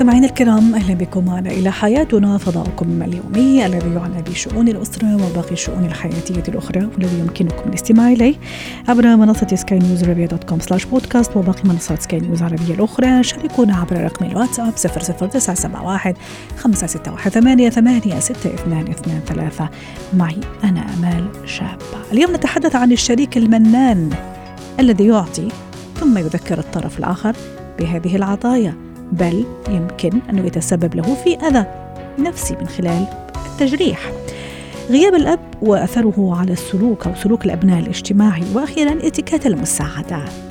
مستمعينا الكرام أهلا بكم معنا إلى حياتنا فضاؤكم اليومي الذي يعنى بشؤون الأسرة وباقي الشؤون الحياتية الأخرى والذي يمكنكم الاستماع إليه عبر منصة سكاي نيوز عربيه dot com slash podcast وباقي منصات سكاي نيوز العربية الأخرى. شاركونا عبر رقم الواتساب 00971 561 8 8 6 2 2 3 معي أنا آمال شابة. اليوم نتحدث عن الشريك المنان الذي يعطي ثم يذكر الطرف الآخر بهذه العطايا. بل يمكن أنه يتسبب له في أذى نفسي من خلال التجريح. غياب الأب وأثره على السلوك أو سلوك الأبناء الاجتماعي وأخيرا اتكات المساعدة.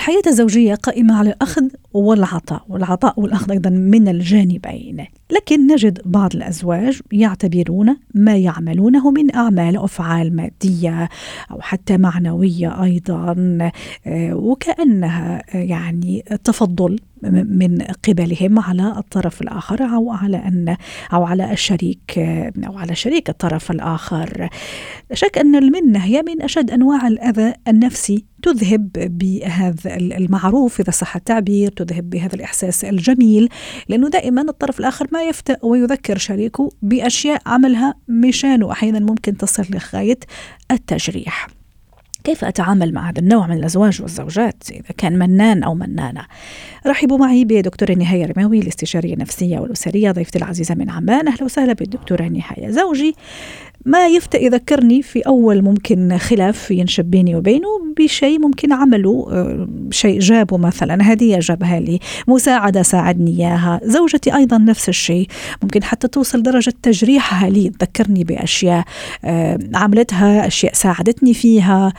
الحياة الزوجية قائمة على الأخذ والعطاء والعطاء والأخذ أيضا من الجانبين. لكن نجد بعض الأزواج يعتبرون ما يعملونه من أعمال أفعال مادية أو حتى معنوية أيضا آه، وكأنها يعني تفضل من قبلهم على الطرف الآخر أو على أن أو على الشريك أو على شريك الطرف الآخر. شك أن المنة هي من أشد أنواع الأذى النفسي. تذهب بهذا المعروف إذا صح التعبير تذهب بهذا الإحساس الجميل لأنه دائما الطرف الآخر ما يفتأ ويذكر شريكه بأشياء عملها مشانه أحيانا ممكن تصل لغاية التجريح. كيف أتعامل مع هذا النوع من الأزواج والزوجات إذا كان منان أو منانة؟ رحبوا معي بدكتورة نهاية رماوي الاستشارية النفسية والأسرية ضيفتي العزيزة من عمان أهلا وسهلا بالدكتورة نهاية. زوجي ما يفتى يذكرني في أول ممكن خلاف ينشب بيني وبينه بشيء ممكن عمله آه، شيء جابه مثلا. هدية جابها لي مساعدة ساعدني إياها زوجتي أيضا نفس الشيء. ممكن حتى توصل درجة تجريحها لي تذكرني بأشياء آه، عملتها أشياء ساعدتني فيها.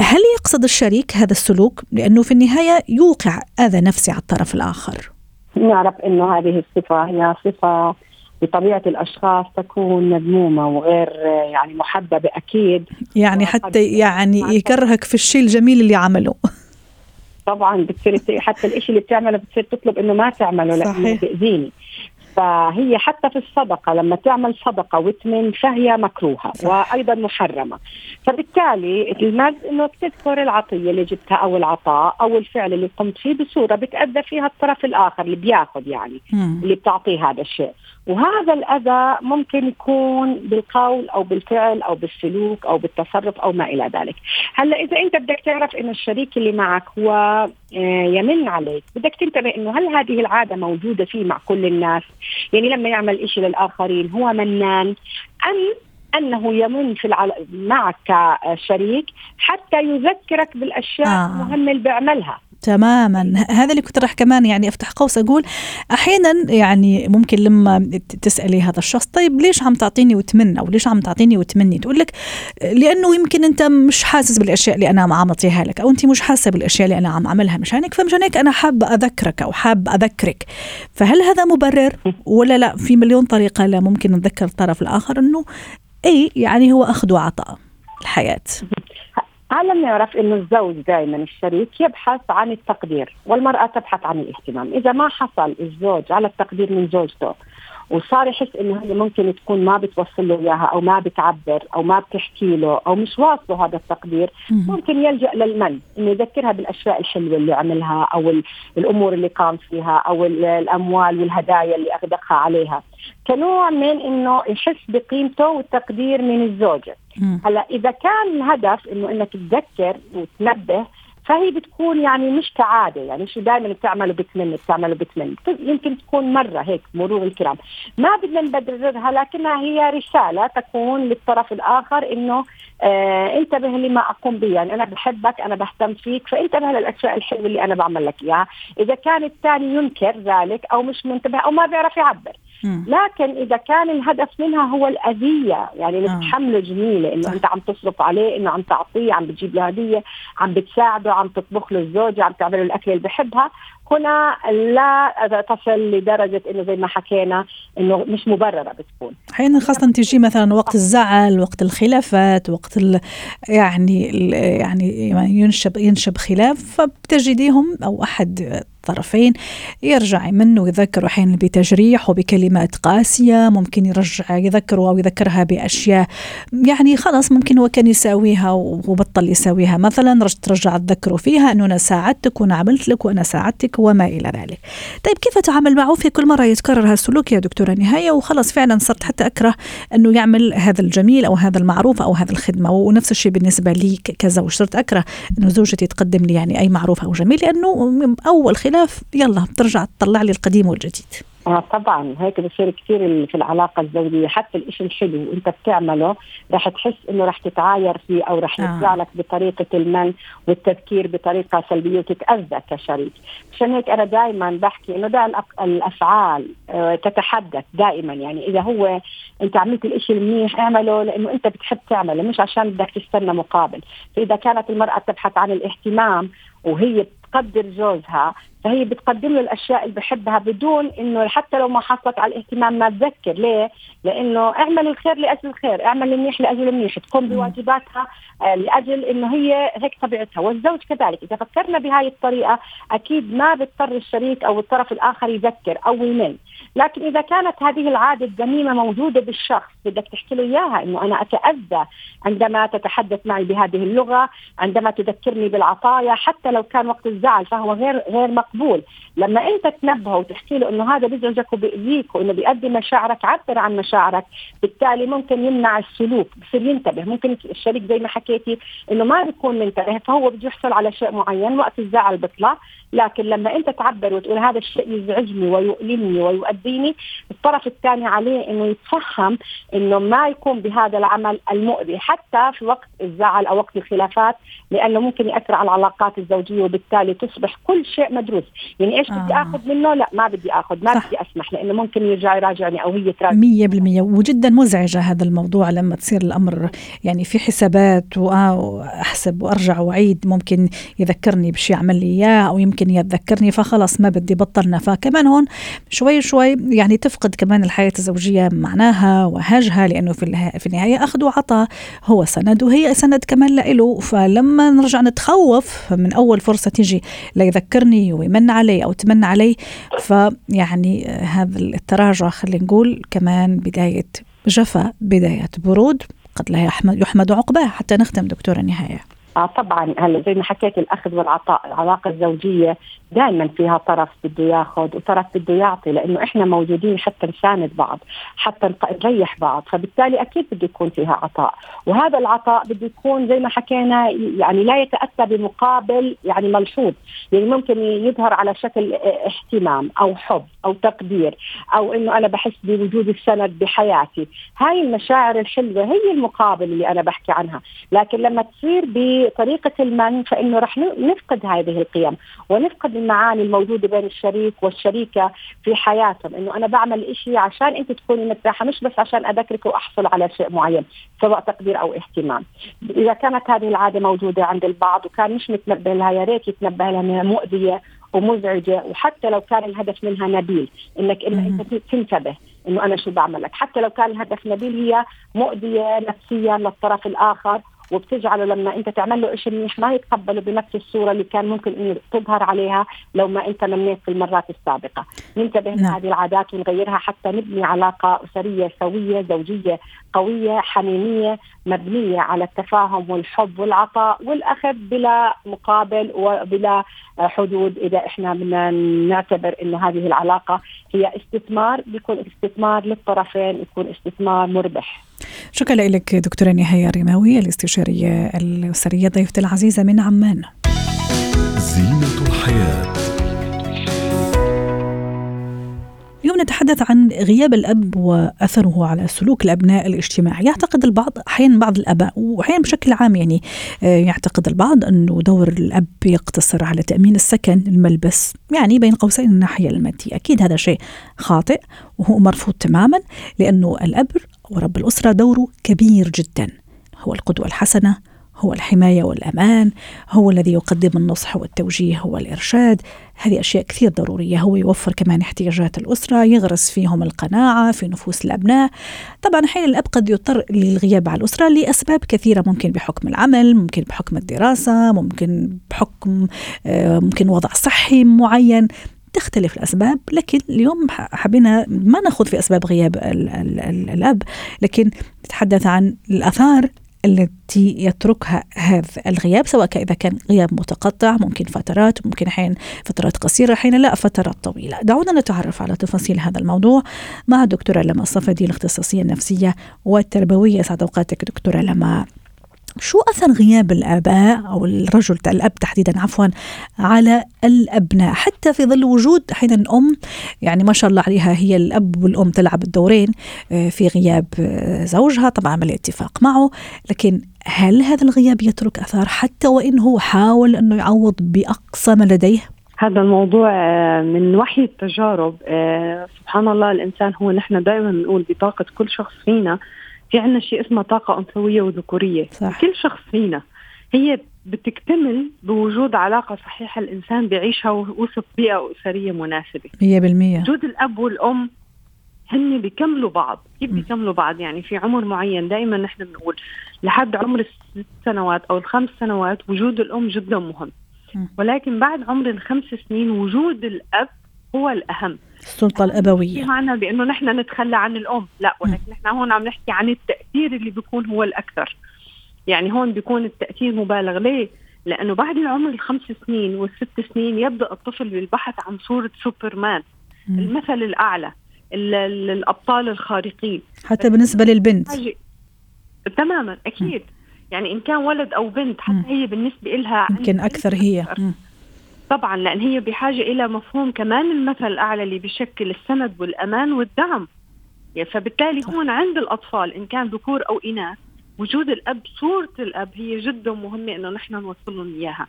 هل يقصد الشريك هذا السلوك؟ لأنه في النهاية يوقع أذى نفسي على الطرف الآخر. نعرف أنه هذه الصفة هي صفة بطبيعة الأشخاص تكون مذمومة وغير يعني محببة أكيد. يعني حتى يعني يكرهك في الشيء الجميل اللي عمله. طبعا بتصير حتى الشيء اللي بتعمله بتصير تطلب إنه ما تعمله لأنه بيأذيني. فهي حتى في الصدقة لما تعمل صدقة وتمن فهي مكروهة صح. وأيضا محرمة فبالتالي المرض أنه تذكر العطية اللي جبتها أو العطاء أو الفعل اللي قمت فيه بصورة بتأذى فيها الطرف الآخر اللي بياخذ يعني م. اللي بتعطيه هذا الشيء وهذا الأذى ممكن يكون بالقول أو بالفعل أو بالسلوك أو بالتصرف أو ما إلى ذلك هلأ إذا أنت بدك تعرف أن الشريك اللي معك هو آه، يمن عليك بدك تنتبه أنه هل هذه العادة موجودة فيه مع كل الناس يعني لما يعمل إشي للآخرين هو منان أم أنه يمن في العل... معك كشريك حتى يذكرك بالأشياء آه. المهمة اللي بيعملها تماما. هذا اللي كنت راح كمان يعني أفتح قوس أقول. أحيانا يعني ممكن لما تسألي هذا الشخص طيب ليش عم تعطيني وتمنى أو ليش عم تعطيني وتمني؟ تقول لك لأنه يمكن أنت مش حاسس بالأشياء اللي أنا عم أعطيها لك أو أنت مش حاسة بالأشياء اللي أنا عم أعملها. مشانك فمشان هيك أنا حابة أذكرك أو حاب أذكرك. فهل هذا مبرر ولا لا؟ في مليون طريقة لا ممكن نذكر الطرف الآخر إنه اي يعني هو أخذ وعطاء الحياة. هلا بنعرف إنه الزوج دائما الشريك يبحث عن التقدير والمرأة تبحث عن الاهتمام، إذا ما حصل الزوج على التقدير من زوجته وصار يحس إنه هي ممكن تكون ما بتوصل له إياها أو ما بتعبر أو ما بتحكي له أو مش واصلة هذا التقدير ممكن يلجأ للمن إنه يذكرها بالأشياء الحلوة اللي عملها أو الأمور اللي قام فيها أو الأموال والهدايا اللي أغدقها عليها. كنوع من إنه يحس بقيمته والتقدير من الزوجة. هلا إذا كان الهدف إنه إنك تذكر وتنبه فهي بتكون يعني مش كعادة يعني شو دائما بتعمله بتمن بتعمله بتمن يمكن تكون مرة هيك مرور الكرام. ما بدنا نبررها لكنها هي رسالة تكون للطرف الآخر إنه آه انتبه لما أقوم به يعني أنا بحبك أنا بهتم فيك فانتبه للأشياء الحلوة اللي أنا بعمل لك إياها. إذا كان الثاني ينكر ذلك أو مش منتبه أو ما بيعرف يعبر. لكن إذا كان الهدف منها هو الأذية يعني آه. نتحمله جميلة إنه. أنت عم تصرف عليه إنه عم تعطيه عم بتجيب له هدية عم بتساعده عم تطبخ له الزوجه عم تعمل له الأكل اللي بحبها هنا لا تصل لدرجة إنه زي ما حكينا إنه مش مبررة بتكون أحيانا خاصة تجي مثلا وقت الزعل وقت الخلافات وقت ال يعني ال يعني ينشب ينشب خلاف فبتجديهم أو أحد الطرفين. يرجع يمن ويذكر أحيانا بتجريح وبكلمات قاسية ممكن يرجع يذكره أو يذكرها بأشياء يعني خلاص ممكن هو كان يساويها وبطل يساويها. مثلا رج- ترجع تذكره فيها أنه أنا ساعدتك وأنا عملت لك وأنا ساعدتك وما إلى ذلك. طيب كيف أتعامل معه؟ في كل مرة يتكرر هالسلوك يا دكتورة نهاية وخلاص فعلا صرت حتى أكره أنه يعمل هذا الجميل أو هذا المعروف أو هذا الخدمة. ونفس الشيء بالنسبة لي كزوج صرت أكره أنه زوجتي تقدم لي يعني أي معروف أو جميل لأنه أول خلاف يلا بترجع تطلع لي القديم والجديد. آه طبعا. هيك بصير كثير في العلاقة الزوجية. حتى الإشي الحلو أنت بتعمله رح تحس إنه رح تتعاير فيه أو رح آه. يرجع لك بطريقة المن والتفكير بطريقة سلبية وتتأذى كشريك. عشان هيك أنا دائما بحكي إنه الأف- الأفعال آه، تتحدث دائما. يعني إذا هو أنت عملت الإشي المنيح اعمله لأنه أنت بتحب تعمله مش عشان بدك تستنى مقابل. فإذا كانت المرأة تبحث عن الاهتمام وهي بتقدر جوزها فهي بتقدم له الأشياء اللي بحبها بدون إنه حتى لو ما حصلت على الاهتمام ما تذكر. ليه؟ لإنه اعمل الخير لأجل الخير، اعمل المنيح لأجل المنيح، تقوم بواجباتها آه، لأجل إنه هي هيك طبيعتها، والزوج كذلك، إذا فكرنا بهاي الطريقة أكيد ما بيضطر الشريك أو الطرف الآخر يذكر أو يمل، لكن إذا كانت هذه العادة الذميمة موجودة بالشخص بدك تحكي له إياها إنه أنا أتأذى عندما تتحدث معي بهذه اللغة، عندما تذكرني بالعطايا، حتى لو كان وقت الزعل فهو غير غير مقبول، لما انت تنبهه وتحكي له إنه هذا بيزعجك وبيأذيك وإنه بيأدي مشاعرك عبر عن مشاعرك، بالتالي ممكن يمنع السلوك، بصير ينتبه، ممكن الشريك زي ما حكيتي إنه ما بيكون منتبه فهو بده يحصل على شيء معين وقت الزعل بيطلع، لكن لما انت تعبر وتقول هذا الشيء يزعجني ويؤلمني ويؤذيني الطرف الثاني عليه إنه يتفهم إنه ما يكون بهذا العمل المؤذي حتى في وقت الزعل أو وقت الخلافات لأنه ممكن يأثر على العلاقات الزوجية وبالتالي تصبح كل شيء مدروس، يعني إيش بدي آه. آخذ منه؟ لا ما بدي آخذ، ما صح. بدي أسمح لأنه ممكن يرجع يراجعني أو هي تراجع. مية بالمية. وجدا مزعجة هذا الموضوع لما تصير الأمر يعني في حسابات وآه وأحسب وأرجع وأعيد. ممكن يذكرني بشيء عمل لي إياه أو يمكن يتذكرني فخلاص ما بدي بطلنا. فكمان هون شوي شوي يعني تفقد كمان الحياة الزوجية معناها وهاجها لأنه في, في النهاية أخذ وعطاء هو سند وهي سند كمان لإله. فلما نرجع نتخوف من أول فرصة تيجي ليذكرني ويمن علي أو تمن علي. فيعني آه، هذا التراجع خلينا نقول كمان بداية جفا بداية برود. قد لا يحمد, عقباه حتى نختم دكتورة نهاية. آه طبعا هلا زي ما حكيت الأخذ والعطاء العلاقة الزوجية دائما فيها طرف بده ياخذ وطرف بده يعطي لأنه إحنا موجودين حتى نساند بعض حتى نريح بعض فبالتالي أكيد بده يكون فيها عطاء. وهذا العطاء بده يكون زي ما حكينا يعني لا يتاتى بمقابل يعني ملحوظ يعني ممكن يظهر على شكل آه، اهتمام أو حب أو تقدير أو إنه أنا بحس بوجود السند بحياتي. هاي المشاعر الحلوة هي المقابل اللي أنا بحكي عنها. لكن لما تصير بطريقة المن فإنه رح نفقد هذه القيم ونفقد المعاني الموجودة بين الشريك والشريكة في حياتهم. إنه أنا بعمل إشي عشان أنت تكوني مرتاحة مش بس عشان اذكرك وأحصل على شيء معين سواء تقدير أو اهتمام. إذا كانت هذه العادة موجودة عند البعض وكان مش متنبه لها يا ريت يتنبه لها إنها مؤذية ومزعجة وحتى لو كان الهدف منها نبيل إنك. أنت تنتبه إنه أنا شو بعمل لك. حتى لو كان الهدف نبيل هي مؤذية نفسيا للطرف الآخر وبتجعله لما انت تعمل له شيء منيح ما يتقبله بنفس الصورة اللي كان ممكن إنه تظهر عليها لو ما انت منيت في المرات السابقة، ننتبه نعم. لهذه العادات ونغيرها حتى نبني علاقة أسرية سوية زوجية قوية حميمية مبنية على التفاهم والحب والعطاء والأخذ بلا مقابل وبلا حدود إذا إحنا بدنا نعتبر إنه هذه العلاقة هي استثمار بيكون استثمار للطرفين يكون استثمار مربح. شكرا لك دكتورة نهاية رماوي الاستشارية الأسرية ضيفتي العزيزة من عمان. زينة الحياة. اليوم نتحدث عن غياب الأب وأثره على سلوك الأبناء الاجتماعي. يعتقد البعض أحيانا بعض الآباء وأحيانا بشكل عام يعني آه، يعتقد البعض أنه دور الأب يقتصر على تأمين السكن الملبس يعني بين قوسين الناحية المادية. أكيد هذا شيء خاطئ وهو مرفوض تماما لأنه الأب ورب الأسرة دوره كبير جدا. هو القدوة الحسنة هو الحماية والأمان هو الذي يقدم النصح والتوجيه والإرشاد. هذه أشياء كثير ضرورية. هو يوفر كمان احتياجات الأسرة يغرس فيهم القناعة في نفوس الأبناء. طبعا أحيانا الأب قد يضطر للغياب على الأسرة لأسباب كثيرة ممكن بحكم العمل ممكن بحكم الدراسة ممكن بحكم آه، ممكن وضع صحي معين. تختلف الأسباب لكن اليوم حبينا ما نأخذ في أسباب غياب ال ال ال الأب لكن نتحدث عن الآثار التي يتركها هذا الغياب سواء إذا كان غياب متقطع ممكن فترات ممكن أحيانا فترات قصيرة أحيانا لا فترات طويلة. دعونا نتعرف على تفاصيل هذا الموضوع مع الدكتوره لما الصفدي الاختصاصية النفسية والتربوية. سعد أوقاتك دكتورة لما شو أثر غياب الآباء أو الرجل الأب تحديدا عفوا على الأبناء حتى في ظل وجود أحيانا الأم يعني ما شاء الله عليها هي الأب والأم تلعب الدورين آه، في غياب آه، زوجها طبعا عمل اتفاق معه لكن هل هذا الغياب يترك أثار حتى وإن هو حاول أنه يعوض بأقصى ما لديه؟ هذا الموضوع آه، من وحي التجارب سبحان الله الإنسان هو نحن دائما بنقول بطاقة كل شخص فينا في عندنا شيء اسمه طاقة أنثوية وذكورية. صح. كل شخص فينا هي بتكتمل بوجود علاقة صحيحة الإنسان بيعيشها وسط بيئة أسرية مناسبة. 100% وجود الأب والأم هن بيكملوا بعض. كيف بيكملوا بعض؟ يعني في عمر معين دائما نحن بنقول لحد عمر الست سنوات أو الخمس سنوات وجود الأم جدا مهم. ولكن بعد عمر الخمس سنين وجود الأب هو الأهم. السلطة الأبوية. في معنى بأنه نحن نتخلى عن الأم. لا ولكن نحن هون عم نحكي عن التأثير اللي بيكون هو الأكثر. يعني هون بيكون التأثير مبالغ. ليه؟ لأنه بعد العمر الخمس سنين والست سنين يبدأ الطفل بالبحث عن صورة سوبرمان. م. المثل الأعلى. الأبطال الخارقين. حتى بالنسبة للبنت. تماما. أكيد. م. يعني إن كان ولد أو بنت حتى هي بالنسبة لها يمكن أكثر هي. م. طبعا لأن هي بحاجة إلى مفهوم كمان المثل الأعلى اللي بشكل السند والأمان والدعم. فبالتالي هون عند الأطفال إن كان ذكور أو إناث وجود الأب صورة الأب هي جدا مهمة إنه نحن نوصل لهم إياها.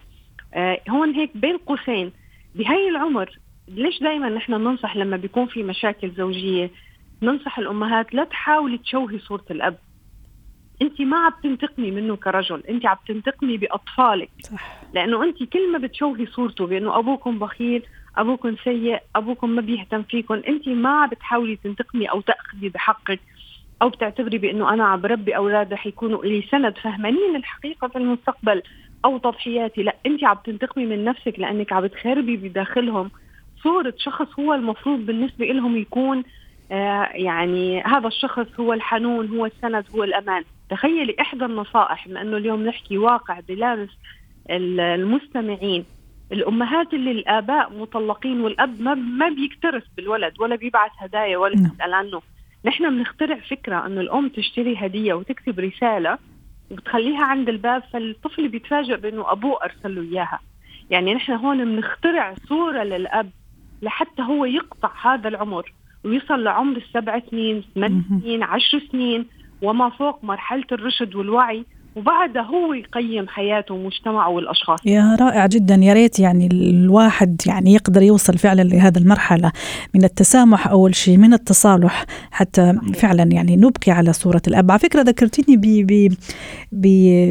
آه هون هيك بين قوسين. بهي العمر ليش دائما نحن ننصح لما بيكون في مشاكل زوجية؟ ننصح الأمهات لا تحاولي تشوهي صورة الأب. انت ما عم تنتقمي منه كرجل انت عم تنتقمي بأطفالك. صح. لأنه انت كل ما بتشوهي صورته بأنه أبوكم بخيل أبوكم سيء أبوكم ما بيهتم فيكم انت ما بتحاولي تنتقمي أو تأخذي بحقك أو بتعتبري بأنه أنا عم بربي أولاد رح يكونوا لي سند. فهمانين الحقيقة في المستقبل أو تضحياتي. لا انت عم تنتقمي من نفسك لأنك عم بتخربي بداخلهم. صورة شخص هو المفروض بالنسبة لهم يكون آه يعني هذا الشخص هو الحنون هو السند هو الأمان. تخيلي إحدى النصائح بما أنه اليوم نحكي واقع بلامس المستمعين. الأمهات اللي الآباء مطلقين والأب ما ما بيكترث بالولد ولا بيبعث هدايا ولا نعم. بيسال عنه. نحن بنخترع فكرة إنه الأم تشتري هدية وتكتب رسالة وبتخليها عند الباب فالطفل بيتفاجئ بإنه أبوه أرسل له إياها. يعني نحن هون بنخترع صورة للأب لحتى هو يقطع هذا العمر ويصل لعمر السبع سنين ثمان سنين عشر سنين. وما فوق مرحلة الرشد والوعي. وبعدها هو يقيم حياته ومجتمعه والأشخاص. يا رائع جدا. يا ريت يعني الواحد يعني يقدر يوصل فعلا لهذه المرحلة من التسامح أول شيء من التصالح حتى فعلا يعني نبقي على صورة الأب. على فكرة ذكرتني ب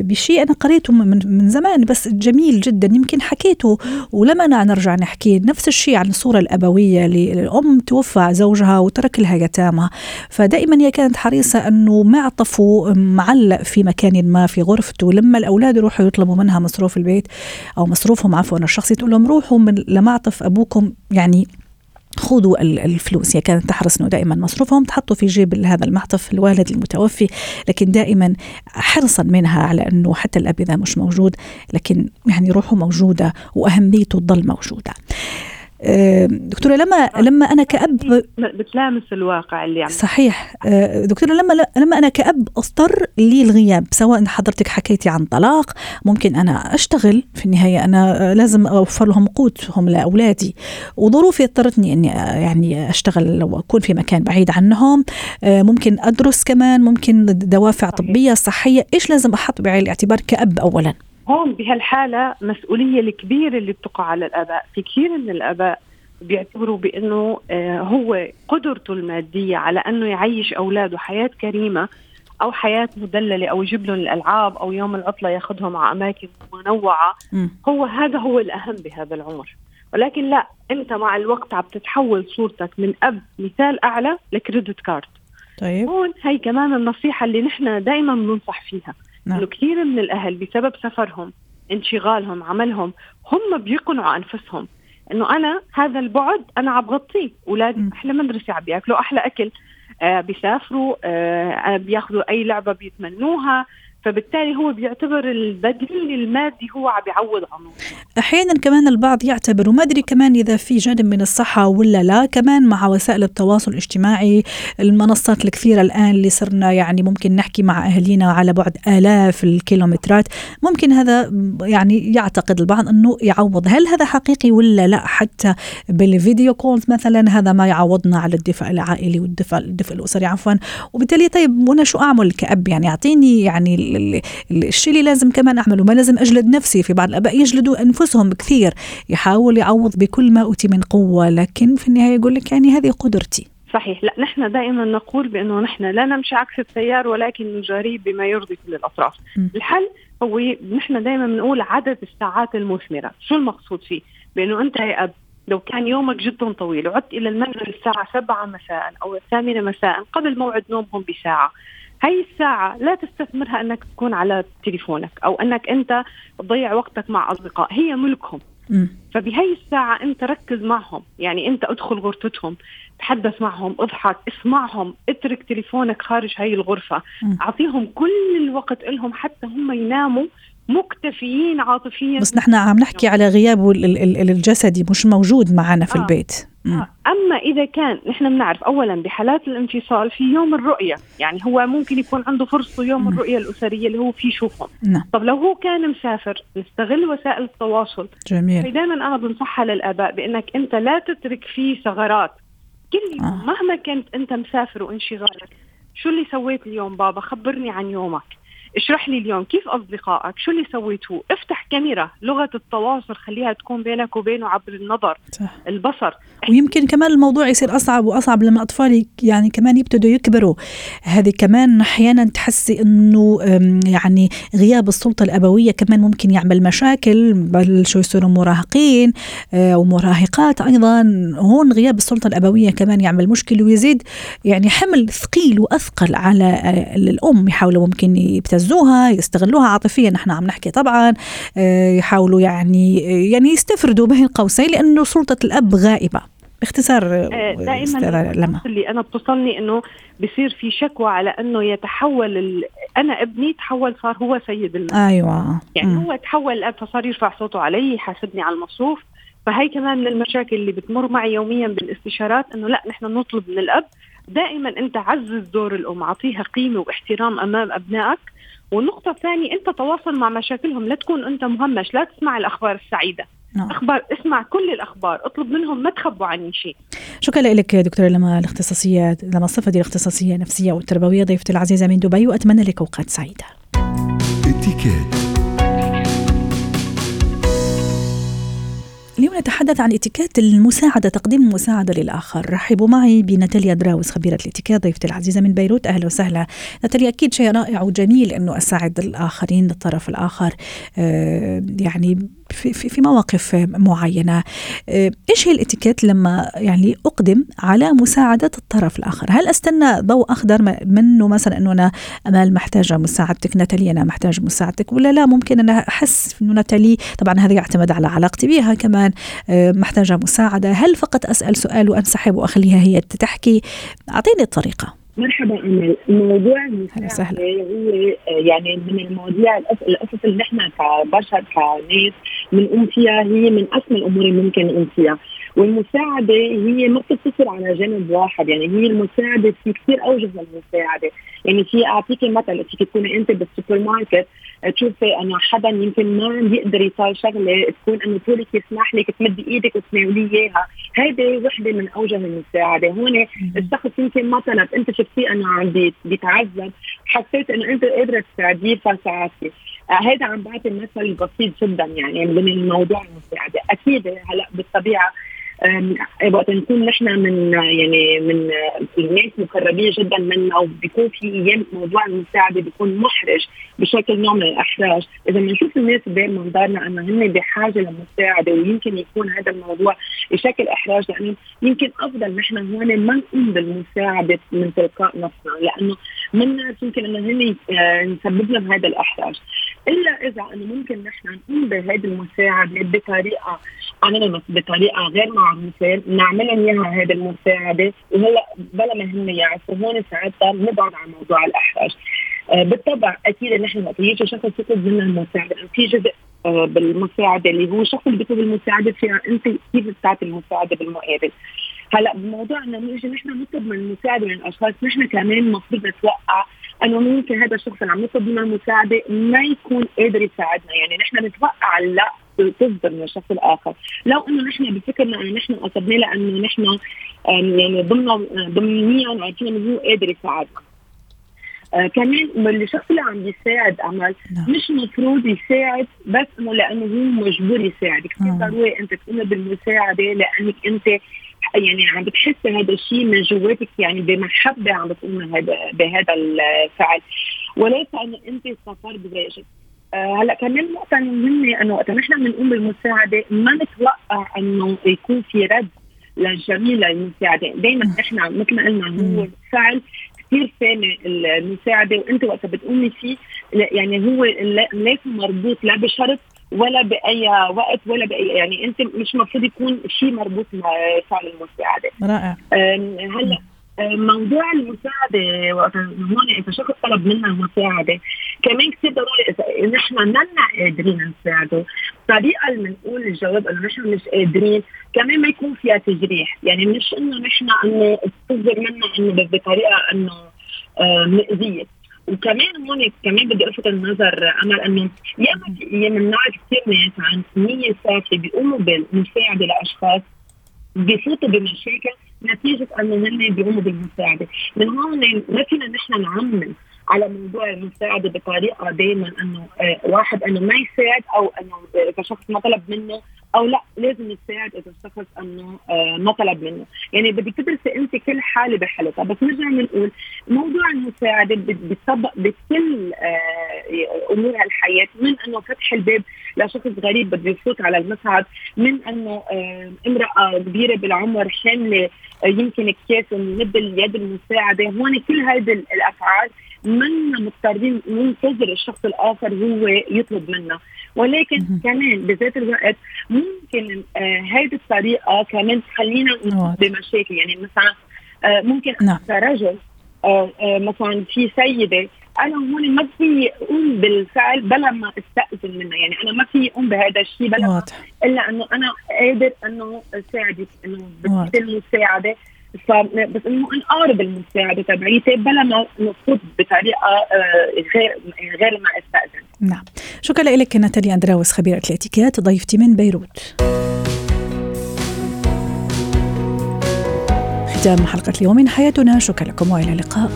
بشيء أنا قريته من, من زمان بس جميل جدا. يمكن حكيته ولما أنا نرجع نحكي نفس الشيء عن الصورة الأبوية للام توفى زوجها وترك لها يتامى. فدائما هي كانت حريصة أنه معطفه معلق في مكان ما في غرفته لما الأولاد يروحوا يطلبوا منها مصروف البيت أو مصروفهم عفوا الشخصي تقول لهم روحوا من لمعطف أبوكم يعني خذوا الفلوس. هي كانت تحرص إنه دائما مصروفهم تحطوا في جيب هذا المعطف الوالد المتوفي لكن دائما حرصا منها على إنه حتى الأب إذا مش موجود لكن يعني روحه موجودة وأهميته تضل موجودة. دكتورة لما لما أنا كأب بتلامس الواقع اللي عم صحيح. آه، دكتورة لما لما أنا كأب اضطر للغياب سواء حضرتك حكيتي عن طلاق ممكن أنا أشتغل في النهاية أنا لازم أوفر لهم قوتهم لأولادي. وظروفي اضطرتني إني يعني أشتغل لو أكون في مكان بعيد عنهم. ممكن أدرس كمان ممكن دوافع طبية صحية. إيش لازم أحط بعين الاعتبار كأب اولا؟ هون بهالحالة مسؤولية الكبيرة اللي بتقع على الآباء. في كثير من الآباء بيعتبروا بأنه آه، هو قدرته المادية على أنه يعيش أولاده حياة كريمة أو حياة مدللة أو يجيب لهم الألعاب أو يوم العطلة ياخذهم على أماكن منوعة. هو هذا هو الأهم بهذا العمر. ولكن لا أنت مع الوقت عم تتحول صورتك من أب مثال أعلى لكريدت كارد. طيب. هون هي كمان النصيحة اللي نحن دائما بننصح فيها. نعم. إنه كثير من الأهل بسبب سفرهم انشغالهم عملهم هم بيقنعوا أنفسهم إنه أنا هذا البعد أنا عم بغطيه اولادي أحلى مدرسة عم بياكلوا أحلى أكل آه بيسافروا آه بياخذوا أي لعبة بيتمنوها فبالتالي هو بيعتبر البديل المادي هو عم بيعوض عنه. أحيانا كمان البعض يعتبر وما أدري كمان إذا في جانب من الصحة ولا لا كمان مع وسائل التواصل الاجتماعي المنصات الكثيرة الآن اللي صرنا يعني ممكن نحكي مع أهالينا على بعد آلاف الكيلومترات ممكن هذا يعني يعتقد البعض إنه يعوض. هل هذا حقيقي ولا لا؟ حتى بالفيديو كولز مثلا هذا ما يعوضنا على الدفء العائلي والدفء الدفء الأسري عفوا. وبالتالي طيب وأنا شو أعمل كأب؟ يعني أعطيني يعني الشيء اللي لازم كمان أعمله. ما لازم أجلد نفسي في بعض الأباء. يجلدوا أنفسهم كثير. يحاول يعوض بكل ما أوتي من قوة. لكن في النهاية يقول لك يعني هذه قدرتي. صحيح. لا نحن دائما نقول بأنه نحن لا نمشي عكس التيار ولكن نجاريه بما يرضي كل الأطراف. م. الحل هو نحن دائما بنقول عدد الساعات المثمرة. شو المقصود فيه؟ بأنه أنت يا أب لو كان يومك جدا طويل وعدت إلى المنزل الساعة 7 مساء أو الثامنة مساء قبل موعد نومهم بساعة هاي الساعة لا تستثمرها أنك تكون على تليفونك أو أنك أنت تضيع وقتك مع أصدقاء هي ملكهم. فبهي الساعة أنت ركز معهم يعني أنت أدخل غرفتهم تحدث معهم اضحك اسمعهم اترك تليفونك خارج هاي الغرفة. أعطيهم كل الوقت لهم حتى هم يناموا مكتفيين عاطفيا. بس نحن عم نحكي على غيابه الجسدي مش موجود معنا في آه. البيت. أما إذا كان نحن بنعرف اولا بحالات الانفصال في يوم الرؤية يعني هو ممكن يكون عنده فرصة يوم الرؤية الأسرية اللي هو فيه يشوفهم. نعم. طب لو هو كان مسافر نستغل وسائل التواصل. جميل. دائما أنا بنصحها للآباء بأنك أنت لا تترك فيه ثغرات. كل يوم آه. مهما كنت أنت مسافر وانشغالك شو اللي سويت اليوم بابا؟ خبرني عن يومك. اشرح لي اليوم كيف أصدقائك؟ شو اللي سويتوه افتح كاميرا لغة التواصل خليها تكون بينك وبينه عبر النظر صح. البصر. ويمكن كمان الموضوع يصير أصعب وأصعب لما أطفال يعني كمان يبتدوا يكبروا. هذه كمان أحيانا تحسي إنه يعني غياب السلطة الأبوية كمان ممكن يعمل مشاكل بل شو يصيروا مراهقين آه، ومراهقات أيضا. هون غياب السلطة الأبوية كمان يعمل مشكله ويزيد يعني حمل ثقيل وأثقل على آه، الام يحاولوا ممكن يبتدوا يبتزوها يستغلوها عاطفيا نحن عم نحكي طبعا آه، يحاولوا يعني يعني يستفردوا بين قوسين لأنه سلطة الأب غائبة. باختصار آه، دائما لما. اللي أنا بتصلني إنه بصير في شكوى على إنه يتحول ال... أنا ابني تحول صار هو سيد المال أيوه. يعني م. هو تحول الأب فصار يرفع صوته علي يحاسبني على المصروف. فهي كمان من المشاكل اللي بتمر معي يوميا بالاستشارات إنه لا نحن نطلب من الأب دائما أنت عزز دور الأم أعطيها قيمة واحترام أمام أبنائك. والنقطة الثانية أنت تواصل مع مشاكلهم لا تكون أنت مهمش لا تسمع الأخبار السعيدة. نعم. أخبار اسمع كل الأخبار اطلب منهم ما تخبوا عني شيء. شكرا لك دكتورة لما الاختصاصية لما الصفه دي الاختصاصية النفسية والتربوية ضيفتي العزيزة من دبي وأتمنى لك أوقات سعيدة. اليوم نتحدث عن اتيكيت المساعدة تقديم المساعدة للآخر. رحبوا معي بناتاليا دراوس خبيرة الاتيكيت ضيفتي العزيزة من بيروت. أهلا وسهلا. ناتاليا أكيد شيء رائع وجميل أنه أساعد الآخرين الطرف الآخر. آه يعني في, في, في مواقف معينة. آه، إيش هي الإتيكيت لما يعني أقدم على مساعدة الطرف الآخر؟ هل أستنى ضوء أخضر منه مثلا أنه أنا أمال محتاجة مساعدتك ناتالي أنا محتاج مساعدتك ولا لا؟ ممكن أنا أحس أنه ناتالي طبعا هذا يعتمد على علاقتي بها كمان آه، محتاجة مساعدة. هل فقط أسأل سؤال وأنسحب وأخليها هي تحكي؟ أعطيني الطريقة. مرحبا امل الموضوع المساعدة هو يعني من المواضيع القصص اللي نحن كبشر كناس بنقوم فيها هي من أسمى الأمور اللي ممكن نقوم فيها والمساعدة هي ما بتقتصر على جانب واحد يعني هي المساعدة في كثير أوجه للمساعدة. يعني في أعطيكي مثل فيك تكوني أنت بالسوبر ماركت تشوفي إنه حدا يمكن ما بيقدر يطال شغلة تكون إنه طولك يسمح لك تمدي إيدك وتناوليه إياها. هيدي وحدة من أوجه المساعدة. هون الشخص يمكن ما طلب أنت شفتيه إنه عم بيتعذب. حسيت إنه أنت قادرة تساعديه فساعدتي. هذا عم بعطي مثل بسيط جدا يعني من الموضوع المساعده أكيد هلأ بالطبيعة وقت نكون نحن من يعني من الناس مقربين جدا منا وبيكون في أيام موضوع المساعدة بيكون محرج بشكل نوع من الإحراج، إذا بنشوف الناس بين منظارنا انه هن بحاجة لمساعده ويمكن يكون هذا الموضوع بشكل إحراج لأنه يمكن أفضل نحن هون ما نقوم بالمساعدة من تلقاء نفسنا لأنه منا يمكن انه هن آه، نسبب لهم هذا الإحراج، إلا إذا انه ممكن نحن نقوم بهذه المساعدة بطريقة انونيمس بطريقة غير معروفة نعمل لهم إياها هذه المساعدة وهلأ بلا ما هم يعرفوا هون ساعتها بنبعد عن موضوع الأحراج. آه بالطبع أكيد نحن وقت يجي شخص يطلب منا المساعدة. في جزء آه بالمساعدة اللي هو الشخص اللي بيطلب المساعدة فيها أنت كيف بتعطي المساعدة بالمقابل؟ هلأ بموضوع انه نيجي نحن نطلب من المساعدة من الاشخاص نحن كمان المفروض نتوقع أنه ممكن هذا الشخص اللي عم يطلب منا المساعدة؟ ما يكون قادر يساعدنا. يعني نحن نتوقع لا تصدر من الشخص الآخر. لو إنه نحن بفكرنا إنه نحن قصدناه لأنه نحن يعني ضمن ضمنيا عارفين انه هو قادر يساعدنا. آه كمان الشخص اللي عم يساعد عمل نعم. مش مفروض يساعد بس إنه لأنه هو مجبور يساعد. كثير ضروري أنت تقوم بالمساعدة لأنك أنت يعني عم بتحسي هذا الشيء من جواتك يعني بمحبه عم بتقوم هذا بهذا الفعل. وليس انه أنت سافر برأيك آه هلأ كمان نقطة مهمة إنه وقت نحن بنقوم بالمساعدة ما نتوقع إنه يكون في رد للجميل للمساعدة، دائما نحن مثل ما قلنا هو فعل كثير سامي المساعدة وأنت وقت بتقومي فيه يعني هو ليس مربوط لا بشرط ولا بأي وقت ولا بأي يعني أنت مش المفروض يكون شيء مربوط مع فعل المساعدة. رائع. هلا موضوع المساعدة وقت هون إذا شخص طلب منا المساعدة؟ كمان كثير ضروري إذا نحن منا قادرين نساعده الطريقة اللي بنقول الجواب إنه نحن مش قادرين كمان ما يكون فيها تجريح. يعني مش إنه نحن إنه تصدر منا إنه بطريقة إنه مؤذية وكمان هون كمان بدي ألفت النظر أمل إنه ياما بنمنع كثير ناس عن نيه صافيه بيقوموا بالمساعدة لأشخاص بفوتوا بمشاكل نتيجة إنه هن بيقوموا بالمساعدة، من هون ما فينا نحن نعمم على موضوع المساعدة بطريقة دائما إنه آه واحد إنه ما يساعد أو إنه إذا شخص ما طلب منه أو لا لازم يساعد إذا الشخص إنه آه ما طلب منه، يعني بدك تدرسي انت كل حالة بحالتها، بس نرجع بنقول موضوع المساعدة بيطبق بكل آه أمور هالحياه من إنه فتح الباب لشخص غريب بده يفوت على المسعد، من إنه آه امرأة كبيرة بالعمر حاملة يمكن أكياس ونمد اليد المساعدة، هون كل هذه الأفعال منا مضطرين ننتظر الشخص الآخر هو يطلب منا. ولكن كمان بذات الوقت ممكن آه هذه الطريقة كمان تخلينا بمشاكل. يعني مثلا آه ممكن نعم. كرجل آه آه مثلا في سيدة أنا هون ما في اقوم بالفعل بلا ما استأذن منها. يعني أنا ما في اقوم بهذا الشيء بلا ما إلا أنه أنا قادر أنه أساعدك أنه بدي المساعده بس إنه نقارب المساعدة تبعيتي بلا ما نفوت بطريقة غير غير ما أستأذن. نعم، شكرا لك ناتاليا أندراوس خبيره الاتيكيت ضيفتي من بيروت. ختام حلقة اليوم من حياتنا شكرا لكم وإلى اللقاء.